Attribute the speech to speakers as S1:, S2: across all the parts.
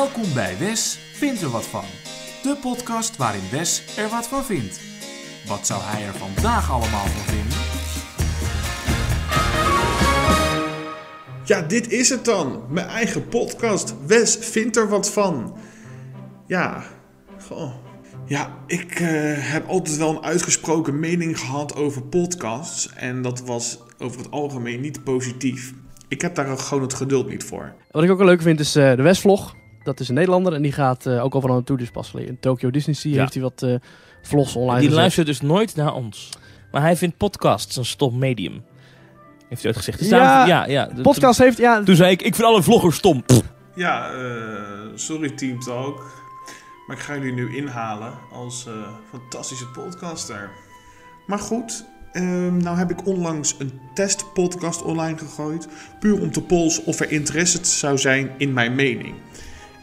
S1: Welkom bij Wes vindt er wat van. De podcast waarin Wes er wat van vindt. Wat zou hij er vandaag allemaal van vinden?
S2: Ja, dit is het dan. Mijn eigen podcast. Wes vindt er wat van. Ja, goh. Ja, ik eh, heb altijd wel een uitgesproken mening gehad over podcasts. En dat was over het algemeen niet positief. Ik heb daar gewoon het geduld niet voor.
S3: Wat ik ook wel leuk vind is eh, de Westvlog. Dat is een Nederlander en die gaat eh, ook overal naartoe. Dus pas in Tokyo Disney Sea
S4: Ja.
S3: heeft hij wat eh, vlogs online
S4: Die
S3: gezet.
S4: luistert dus nooit naar ons. Maar hij vindt podcasts een stom medium. Heeft hij ooit gezegd. Dus
S3: Ja,
S4: ja, ja. De-
S3: Podcast heeft, ja,
S4: Toen, zei ik, ik vind alle vloggers stom. Pff.
S2: Ja, eh, sorry Team Talk. Maar ik ga jullie nu inhalen als eh, fantastische podcaster. Maar goed, ehm, nou heb ik onlangs een testpodcast online gegooid. Puur om te polsen of er interesse zou zijn in mijn mening.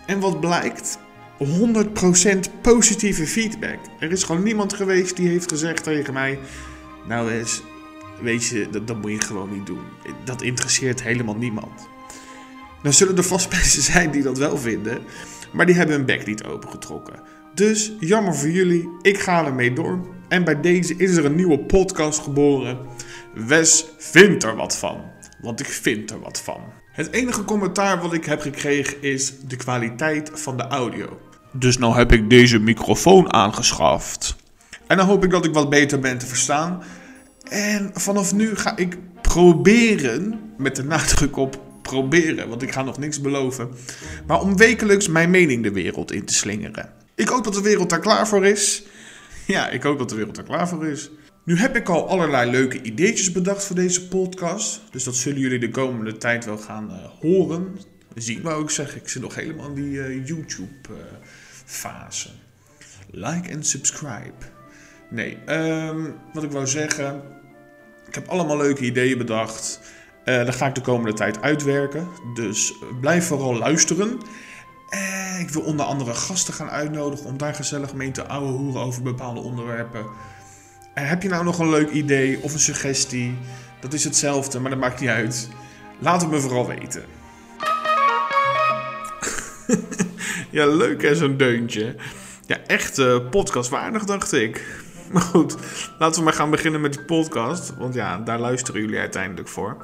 S2: En wat blijkt? 100% positieve feedback. Er is gewoon niemand geweest die heeft gezegd tegen mij... Nou eens, weet je, dat, dat moet je gewoon niet doen. Dat interesseert helemaal niemand. Nou zullen er vast mensen zijn die dat wel vinden, maar die hebben hun bek niet opengetrokken. Dus jammer voor jullie, ik ga ermee door. En bij deze is er een nieuwe podcast geboren. Wes vindt er wat van, want ik vind er wat van. Het enige commentaar wat ik heb gekregen is de kwaliteit van de audio. Dus nou heb ik deze microfoon aangeschaft. En dan hoop ik dat ik wat beter ben te verstaan. En vanaf nu ga ik proberen, met de nadruk op proberen, want ik ga nog niks beloven, maar om wekelijks mijn mening de wereld in te slingeren. Ik hoop dat de wereld daar klaar voor is. Ja, ik hoop dat de wereld daar klaar voor is. Nu heb ik al allerlei leuke ideetjes bedacht voor deze podcast, dus dat zullen jullie de komende tijd wel gaan eh, horen. Zien wou ik zeggen, ik zit nog helemaal in die eh, YouTube-fase. like en subscribe. Nee, ehm, wat ik wou zeggen. Ik heb allemaal leuke ideeën bedacht. Eh dat ga ik de komende tijd uitwerken. Dus blijf vooral luisteren. Eh, ik wil onder andere gasten gaan uitnodigen om daar gezellig mee te ouwe hoeren over bepaalde onderwerpen. Heb je nou nog een leuk idee of een suggestie? Dat is hetzelfde, maar dat maakt niet uit. Laat het me vooral weten. ja, leuk hè, zo'n deuntje. Ja, echt eh, podcastwaardig, dacht ik. Maar goed, laten we maar gaan beginnen met die podcast. Want ja, daar luisteren jullie uiteindelijk voor.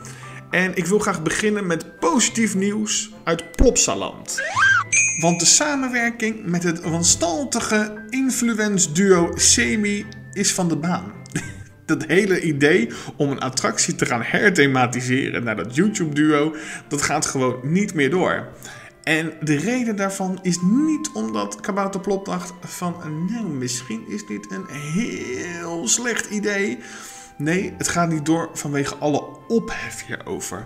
S2: En ik wil graag beginnen met positief nieuws uit Plopsaland. Want de samenwerking met het wanstaltige influence duo Semi is van de baan. Dat hele idee om een attractie te gaan herthematiseren naar dat YouTube duo, dat gaat gewoon niet meer door. En de reden daarvan is niet omdat Kabouter Plop dacht van... nou, misschien is dit een heel slecht idee. Nee, het gaat niet door vanwege alle ophef hierover.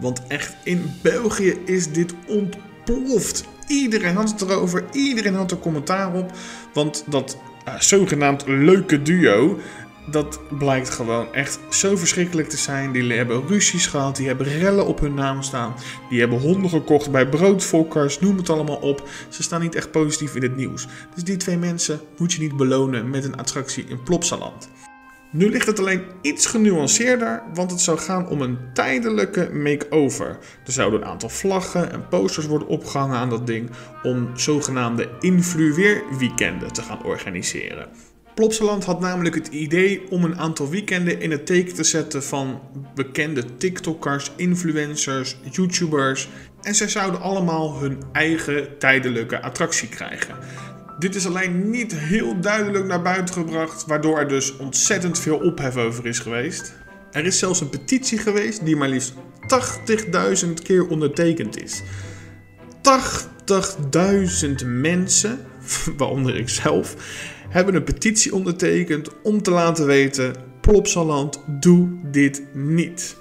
S2: Want echt, in België is dit ontploft. Iedereen had het erover, iedereen had er commentaar op. Want dat zogenaamd leuke duo... Dat blijkt gewoon echt zo verschrikkelijk te zijn. Die hebben ruzies gehad, die hebben rellen op hun naam staan. Die hebben honden gekocht bij broodfokkers, noem het allemaal op. Ze staan niet echt positief in het nieuws. Dus die twee mensen moet je niet belonen met een attractie in Plopsaland. Nu ligt het alleen iets genuanceerder, want het zou gaan om een tijdelijke make-over. Er zouden een aantal vlaggen en posters worden opgehangen aan dat ding om zogenaamde influeerweekenden te gaan organiseren. Plopsaland had namelijk het idee om een aantal weekenden in het teken te zetten van bekende TikTokkers, influencers, YouTubers. En zij zouden allemaal hun eigen tijdelijke attractie krijgen. Dit is alleen niet heel duidelijk naar buiten gebracht, waardoor er dus ontzettend veel ophef over is geweest. Er is zelfs een petitie geweest die maar liefst 80.000 keer ondertekend is. 80.000 mensen, waaronder ik zelf, hebben een petitie ondertekend om te laten weten: Plopsaland, doe dit niet.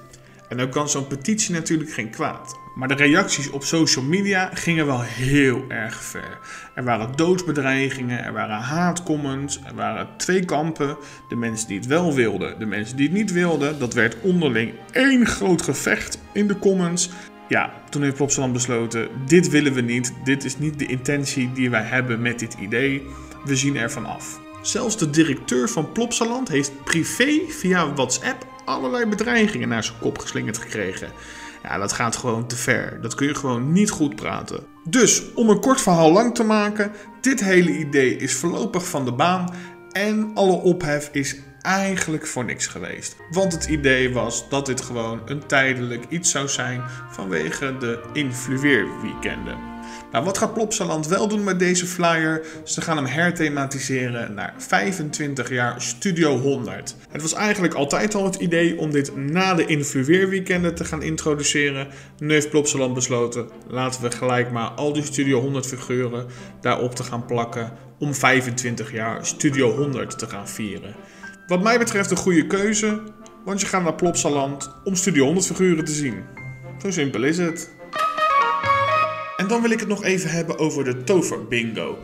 S2: En dan kan zo'n petitie natuurlijk geen kwaad. Maar de reacties op social media gingen wel heel erg ver. Er waren doodsbedreigingen, er waren haatcomments, er waren twee kampen. De mensen die het wel wilden, de mensen die het niet wilden. Dat werd onderling één groot gevecht in de comments. Ja, toen heeft Plopsaland besloten, dit willen we niet. Dit is niet de intentie die wij hebben met dit idee. We zien ervan af. Zelfs de directeur van Plopsaland heeft privé via WhatsApp allerlei bedreigingen naar zijn kop geslingerd gekregen. Ja, dat gaat gewoon te ver. Dat kun je gewoon niet goed praten. Dus, om een kort verhaal lang te maken, dit hele idee is voorlopig van de baan en alle ophef is eigenlijk voor niks geweest. Want het idee was dat dit gewoon een tijdelijk iets zou zijn vanwege de influeerweekenden. Nou, wat gaat Plopsaland wel doen met deze flyer? Ze gaan hem herthematiseren naar 25 jaar Studio 100. Het was eigenlijk altijd al het idee om dit na de influeerweekenden te gaan introduceren. Nu heeft Plopsaland besloten, laten we gelijk maar al die Studio 100 figuren daarop te gaan plakken om 25 jaar Studio 100 te gaan vieren. Wat mij betreft een goede keuze, want je gaat naar Plopsaland om Studio 100 figuren te zien. Zo simpel is het. En dan wil ik het nog even hebben over de Tover Bingo.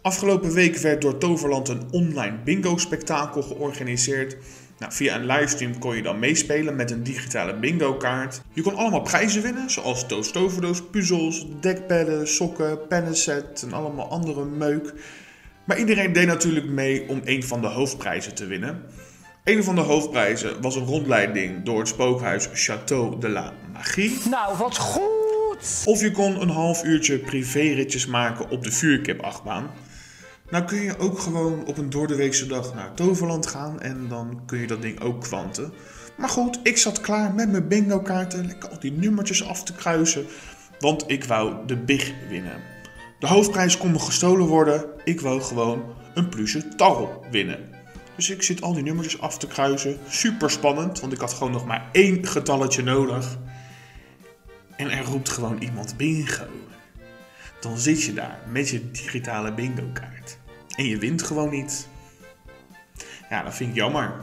S2: Afgelopen week werd door Toverland een online bingo-spektakel georganiseerd. Nou, via een livestream kon je dan meespelen met een digitale bingo-kaart. Je kon allemaal prijzen winnen, zoals Toverdoos, puzzels, dekbedden, sokken, pennenset en allemaal andere meuk. Maar iedereen deed natuurlijk mee om een van de hoofdprijzen te winnen. Een van de hoofdprijzen was een rondleiding door het spookhuis Château de la Magie.
S5: Nou, wat goed!
S2: Of je kon een half uurtje privéritjes maken op de vuurkipachtbaan. Nou kun je ook gewoon op een doordeweekse dag naar Toverland gaan en dan kun je dat ding ook kwanten. Maar goed, ik zat klaar met mijn bingo kaarten, lekker al die nummertjes af te kruisen, want ik wou de big winnen. De hoofdprijs kon me gestolen worden, ik wou gewoon een pluche tarrel winnen. Dus ik zit al die nummertjes af te kruisen, super spannend, want ik had gewoon nog maar één getalletje nodig. En er roept gewoon iemand bingo. Dan zit je daar met je digitale bingo kaart. En je wint gewoon niet. Ja, dat vind ik jammer.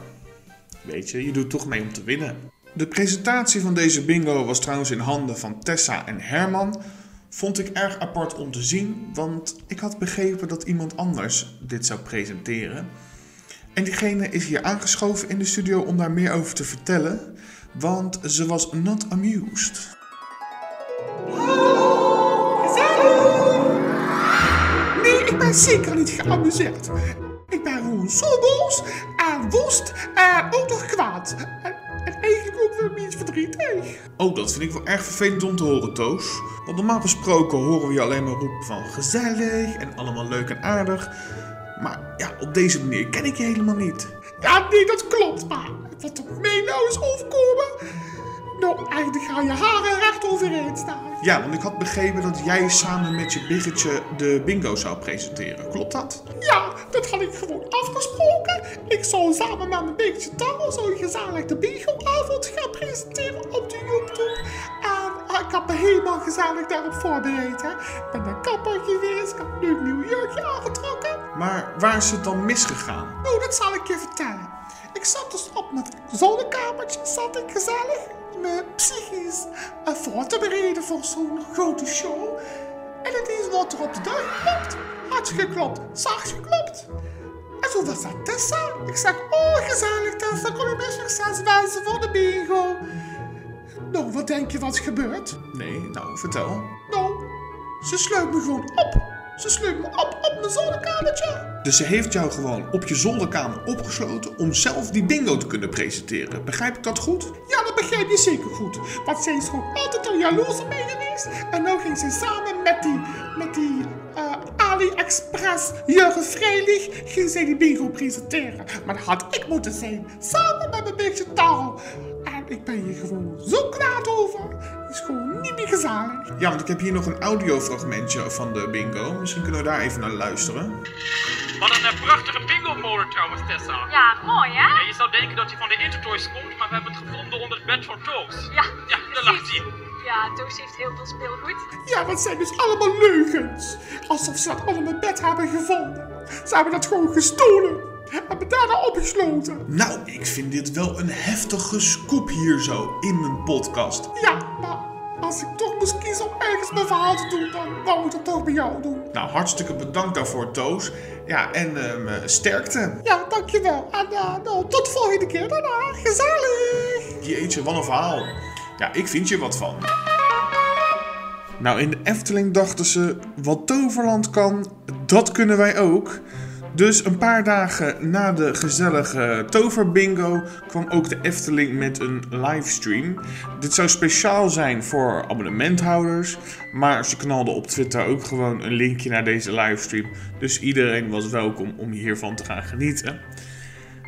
S2: Weet je, je doet toch mee om te winnen. De presentatie van deze bingo was trouwens in handen van Tessa en Herman. Vond ik erg apart om te zien, want ik had begrepen dat iemand anders dit zou presenteren. En diegene is hier aangeschoven in de studio om daar meer over te vertellen, want ze was not amused.
S6: Ben zeker niet geamuseerd. Ik ben gewoon zo boos en woest en ook nog kwaad. En, en eigenlijk ook wel een beetje verdrietig.
S2: Oh, dat vind ik wel erg vervelend om te horen, Toos. Want normaal gesproken horen we je alleen maar roepen van gezellig en allemaal leuk en aardig. Maar ja, op deze manier ken ik je helemaal niet.
S6: Ja, nee, dat klopt, maar wat er mij nou is overkomen... Nou, eigenlijk gaan je haren recht overeind staan.
S2: Ja, want ik had begrepen dat jij samen met je biggetje de bingo zou presenteren. Klopt dat?
S6: Ja, dat had ik gewoon afgesproken. Ik zou samen met mijn beetje taal zo gezellig de bingoavond gaan presenteren op de YouTube. En ah, ik heb me helemaal gezellig daarop voorbereid. Hè. Ik ben naar kapper geweest, ik heb een leuk nieuw jurkje aangetrokken.
S2: Maar waar is het dan misgegaan?
S6: Nou, dat zal ik je vertellen. Ik zat dus op mijn zonnekamertje, zat ik gezellig, me psychisch voor te bereiden voor zo'n grote show. En ineens wordt er op de deur geklopt. Had geklopt, zacht geklopt. En toen was dat Tessa. Ik zeg, oh gezellig Tessa, kom je mij succes wensen voor de bingo. Nou, wat denk je wat gebeurt?
S2: Nee, nou, vertel.
S6: Nou, ze sluit me gewoon op. Ze sluit me op op mijn zonnekamertje.
S2: Dus ze heeft jou gewoon op je zolderkamer opgesloten om zelf die bingo te kunnen presenteren. Begrijp ik dat goed?
S6: Ja, dat begrijp je zeker goed. Want zij is gewoon altijd een jaloers op mij geweest. En nou ging ze samen met die, met die uh, AliExpress Jurgen Vrijlich, ging zij die bingo presenteren. Maar dat had ik moeten zijn, samen met mijn beetje taal. Ik ben hier gewoon zo kwaad over. Het is gewoon niet meer gezellig.
S2: Ja, want ik heb hier nog een audiofragmentje van de bingo. Misschien kunnen we daar even naar luisteren.
S7: Wat een eh, prachtige bingo-molen trouwens, Tessa.
S8: Ja, mooi hè?
S7: Ja, je zou denken dat hij van de Intertoys komt, maar we hebben het gevonden onder het bed van Toos.
S8: Ja,
S7: Ja, daar lag hij.
S8: Ja, Toos heeft heel veel speelgoed.
S6: Ja, dat zijn dus allemaal leugens. Alsof ze dat allemaal in bed hebben gevonden. Ze hebben dat gewoon gestolen. Hebben daarna opgesloten.
S2: Nou, ik vind dit wel een heftige scoop hier zo in mijn podcast.
S6: Ja, maar als ik toch moest kiezen om ergens mijn verhaal te doen, dan wou ik het toch bij jou doen.
S2: Nou, hartstikke bedankt daarvoor, Toos. Ja, en ehm, sterkte.
S6: Ja, dankjewel. En eh, nou, tot de volgende keer daarna. Gezellig.
S2: Jeetje, wat een verhaal. Ja, ik vind je wat van. Nou, in de Efteling dachten ze, wat Toverland kan, dat kunnen wij ook. Dus een paar dagen na de gezellige toverbingo kwam ook de Efteling met een livestream. Dit zou speciaal zijn voor abonnementhouders, maar ze knalden op Twitter ook gewoon een linkje naar deze livestream. Dus iedereen was welkom om hiervan te gaan genieten.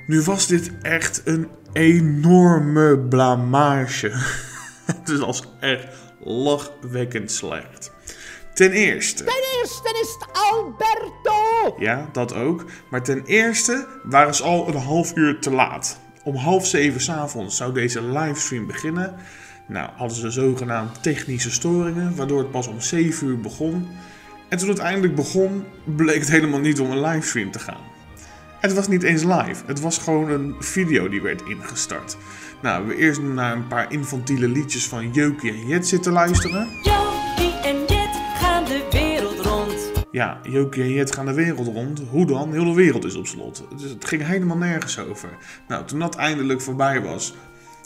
S2: Nu was dit echt een enorme blamage. Het was echt lachwekkend slecht. Ten eerste.
S5: Eerste is het Alberto.
S2: Ja, dat ook. Maar ten eerste waren ze al een half uur te laat. Om half zeven s'avonds zou deze livestream beginnen. Nou, hadden ze zogenaamd technische storingen, waardoor het pas om 7 uur begon. En toen het eindelijk begon, bleek het helemaal niet om een livestream te gaan. Het was niet eens live, het was gewoon een video die werd ingestart. Nou, we eerst naar een paar infantiele liedjes van Jokie en Jet zitten luisteren.
S9: Jokie en
S2: Ja, Jokie en Jet gaan de wereld rond. Hoe dan? Heel de wereld is op slot. Dus het ging helemaal nergens over. Nou, toen dat eindelijk voorbij was,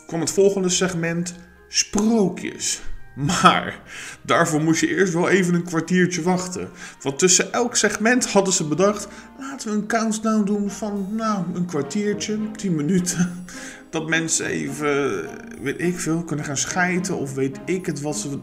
S2: kwam het volgende segment: sprookjes. Maar daarvoor moest je eerst wel even een kwartiertje wachten. Want tussen elk segment hadden ze bedacht: laten we een countdown doen van nou, een kwartiertje, 10 minuten. Dat mensen even, weet ik veel, kunnen gaan schijten of weet ik het wat ze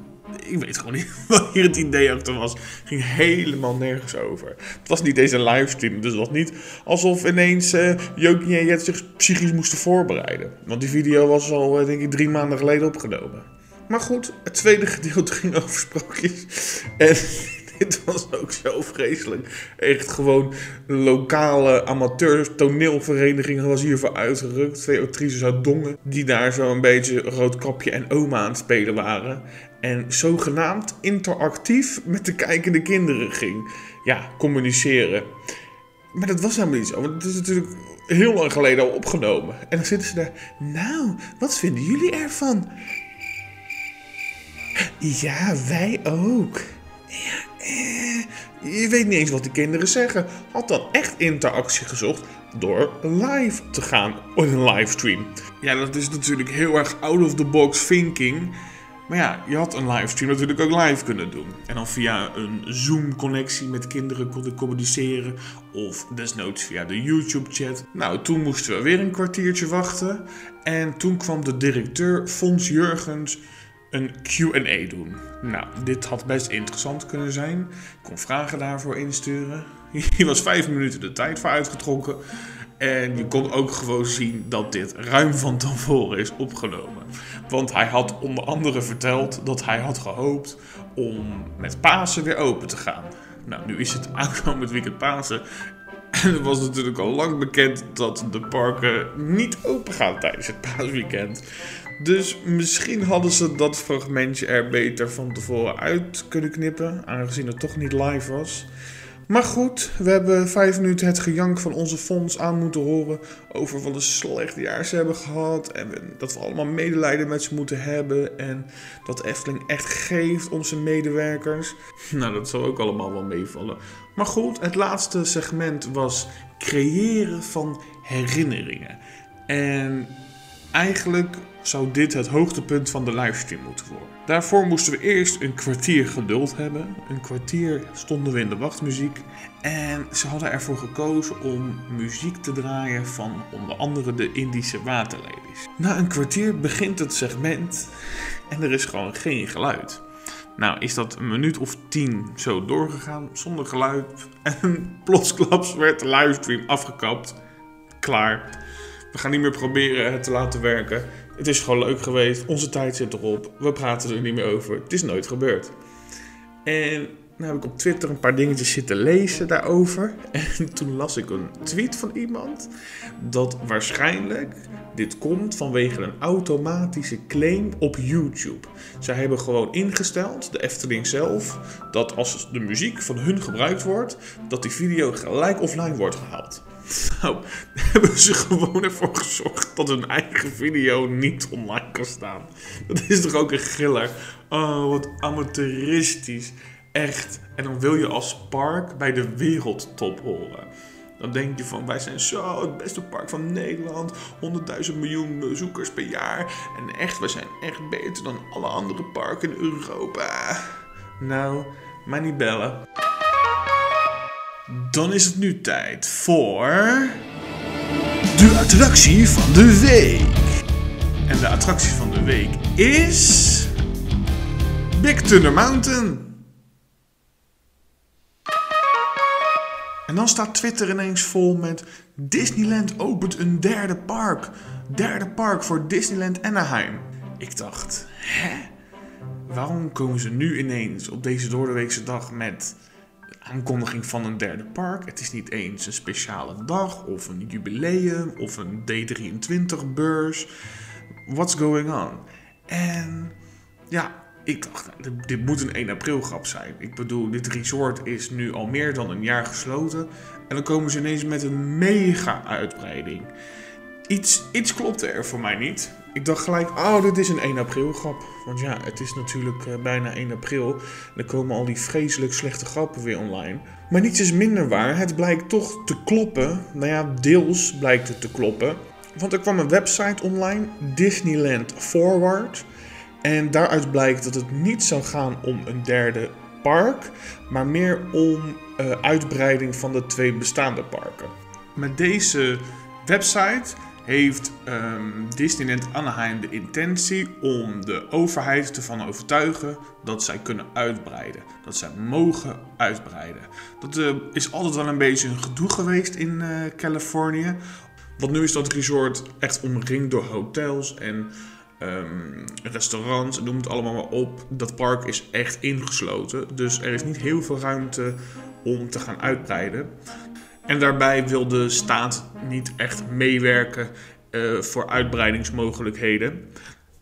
S2: ik weet gewoon niet wat hier het idee achter was. ging helemaal nergens over. Het was niet deze livestream, dus het was niet alsof ineens uh, Jokie en Jet zich psychisch moesten voorbereiden. Want die video was al, eh, denk ik, drie maanden geleden opgenomen. Maar goed, het tweede gedeelte ging over sprookjes. En dit was ook zo vreselijk. Echt gewoon een lokale amateur toneelvereniging was hiervoor uitgerukt. Twee actrices uit Dongen die daar zo een beetje roodkapje en oma aan spelen waren. En zogenaamd interactief met de kijkende kinderen ging. Ja, communiceren. Maar dat was helemaal niet zo, want het is natuurlijk heel lang geleden al opgenomen. En dan zitten ze daar. Nou, wat vinden jullie ervan? Ja, wij ook. Ja, eh, je weet niet eens wat die kinderen zeggen. Had dan echt interactie gezocht door live te gaan op een livestream. Ja, dat is natuurlijk heel erg out of the box thinking. Maar ja, je had een livestream natuurlijk ook live kunnen doen. En dan via een Zoom-connectie met kinderen konden communiceren. Of desnoods via de YouTube-chat. Nou, toen moesten we weer een kwartiertje wachten. En toen kwam de directeur Fons Jurgens een QA doen. Nou, dit had best interessant kunnen zijn. Ik kon vragen daarvoor insturen. Hier was vijf minuten de tijd voor uitgetrokken. En je kon ook gewoon zien dat dit ruim van tevoren is opgenomen. Want hij had onder andere verteld dat hij had gehoopt om met Pasen weer open te gaan. Nou, nu is het aankomend weekend Pasen. En het was natuurlijk al lang bekend dat de parken niet open gaan tijdens het paasweekend. Dus misschien hadden ze dat fragmentje er beter van tevoren uit kunnen knippen, aangezien het toch niet live was. Maar goed, we hebben vijf minuten het gejank van onze fonds aan moeten horen over wat een slecht jaar ze hebben gehad. En dat we allemaal medelijden met ze moeten hebben. En dat Efteling echt geeft om zijn medewerkers. Nou, dat zal ook allemaal wel meevallen. Maar goed, het laatste segment was creëren van herinneringen. En eigenlijk zou dit het hoogtepunt van de livestream moeten worden. Daarvoor moesten we eerst een kwartier geduld hebben. Een kwartier stonden we in de wachtmuziek. En ze hadden ervoor gekozen om muziek te draaien van onder andere de Indische waterlelies. Na een kwartier begint het segment en er is gewoon geen geluid. Nou, is dat een minuut of tien zo doorgegaan zonder geluid. En plotsklaps werd de livestream afgekapt. Klaar. We gaan niet meer proberen het te laten werken. Het is gewoon leuk geweest. Onze tijd zit erop. We praten er niet meer over. Het is nooit gebeurd. En nou heb ik op Twitter een paar dingetjes zitten lezen daarover. En toen las ik een tweet van iemand dat waarschijnlijk dit komt vanwege een automatische claim op YouTube. Zij hebben gewoon ingesteld, de Efteling zelf, dat als de muziek van hun gebruikt wordt, dat die video gelijk offline wordt gehaald. Nou, hebben ze gewoon ervoor gezorgd dat hun eigen video niet online kan staan. Dat is toch ook een giller. Oh, wat amateuristisch. Echt. En dan wil je als park bij de wereldtop horen. Dan denk je van, wij zijn zo het beste park van Nederland. 100.000 miljoen bezoekers per jaar. En echt, wij zijn echt beter dan alle andere parken in Europa. Nou, maar niet bellen. Dan is het nu tijd voor. De attractie van de week. En de attractie van de week is. Big Thunder Mountain. En dan staat Twitter ineens vol met Disneyland opent een derde park. Derde park voor Disneyland Anaheim. Ik dacht, hè? Waarom komen ze nu ineens op deze doordeweekse dag met aankondiging van een derde park? Het is niet eens een speciale dag of een jubileum of een D23-beurs. What's going on? En ja, ik dacht, dit moet een 1 april grap zijn. Ik bedoel, dit resort is nu al meer dan een jaar gesloten. En dan komen ze ineens met een mega uitbreiding. Iets, iets klopte er voor mij niet. Ik dacht gelijk, oh, dit is een 1 april grap. Want ja, het is natuurlijk eh, bijna 1 april. Dan komen al die vreselijk slechte grappen weer online. Maar niets is minder waar. Het blijkt toch te kloppen. Nou ja, deels blijkt het te kloppen. Want er kwam een website online, Disneyland Forward. En daaruit blijkt dat het niet zou gaan om een derde park, maar meer om uh, uitbreiding van de twee bestaande parken. Met deze website heeft um, Disneyland Anaheim de intentie om de overheid ervan overtuigen dat zij kunnen uitbreiden. Dat zij mogen uitbreiden. Dat uh, is altijd wel een beetje een gedoe geweest in uh, Californië. Want nu is dat resort echt omringd door hotels en um, restaurants, noem het allemaal maar op. Dat park is echt ingesloten. Dus er is niet heel veel ruimte om te gaan uitbreiden. En daarbij wil de staat niet echt meewerken uh, voor uitbreidingsmogelijkheden.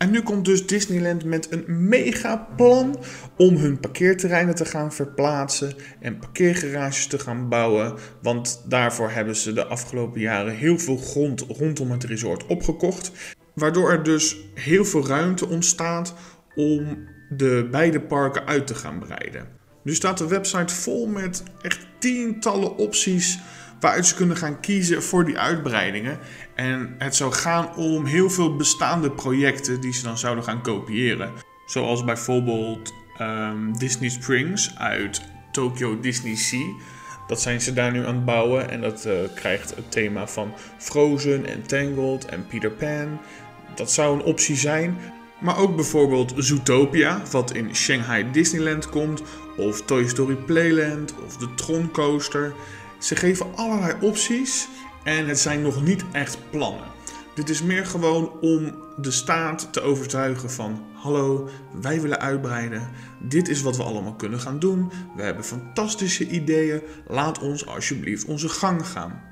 S2: En nu komt dus Disneyland met een mega plan om hun parkeerterreinen te gaan verplaatsen en parkeergarages te gaan bouwen. Want daarvoor hebben ze de afgelopen jaren heel veel grond rondom het resort opgekocht. Waardoor er dus heel veel ruimte ontstaat om de beide parken uit te gaan breiden. Nu staat de website vol met echt tientallen opties waaruit ze kunnen gaan kiezen voor die uitbreidingen. En het zou gaan om heel veel bestaande projecten die ze dan zouden gaan kopiëren. Zoals bijvoorbeeld um, Disney Springs uit Tokyo Disney Sea. Dat zijn ze daar nu aan het bouwen en dat uh, krijgt het thema van Frozen en Tangled en Peter Pan. Dat zou een optie zijn. Maar ook bijvoorbeeld Zootopia, wat in Shanghai Disneyland komt, of Toy Story Playland, of de Tron Coaster. Ze geven allerlei opties en het zijn nog niet echt plannen. Dit is meer gewoon om de staat te overtuigen van: hallo, wij willen uitbreiden. Dit is wat we allemaal kunnen gaan doen. We hebben fantastische ideeën. Laat ons alsjeblieft onze gang gaan.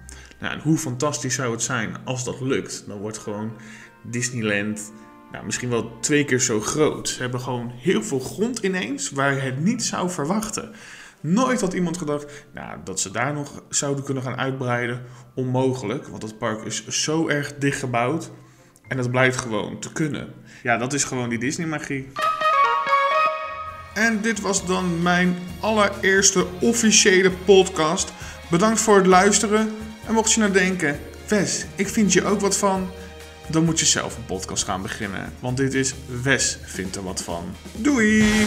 S2: Nou, en hoe fantastisch zou het zijn als dat lukt? Dan wordt gewoon Disneyland nou, misschien wel twee keer zo groot. Ze hebben gewoon heel veel grond ineens waar je het niet zou verwachten. Nooit had iemand gedacht nou, dat ze daar nog zouden kunnen gaan uitbreiden. Onmogelijk, want het park is zo erg dicht gebouwd. En dat blijkt gewoon te kunnen. Ja, dat is gewoon die Disney-magie. En dit was dan mijn allereerste officiële podcast. Bedankt voor het luisteren. En mocht je nou denken, Wes, ik vind je ook wat van dan moet je zelf een podcast gaan beginnen. Want dit is Wes vindt er wat van. Doei!